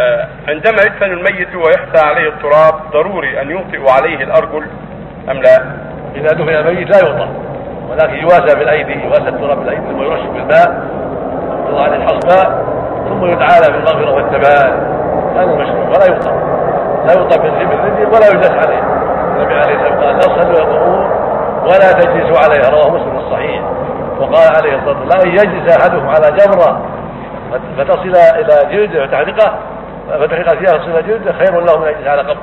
آه، عندما يدفن الميت ويحثى عليه التراب ضروري أن يوطئ عليه الأرجل أم لا؟ إذا دفن الميت لا يوطى ولكن يواسى بالأيدي يواسى التراب بالأيدي ثم يرش بالماء يوضع عليه الحصباء ثم يدعى له بالمغفرة والثبات هذا المشروع ولا يوطى لا يوطى بالرجل ولا يجلس عليه. النبي عليه الصلاة والسلام قال لا تصلوا القبور ولا تجلسوا عليها. رواه مسلم الصحيح. وقال عليه الصلاة والسلام لا يجلس احدكم على جمره فتصل إلى جلده وتعلقه فمن فيها صفة جلده خير له من اجلس يجلس على قبره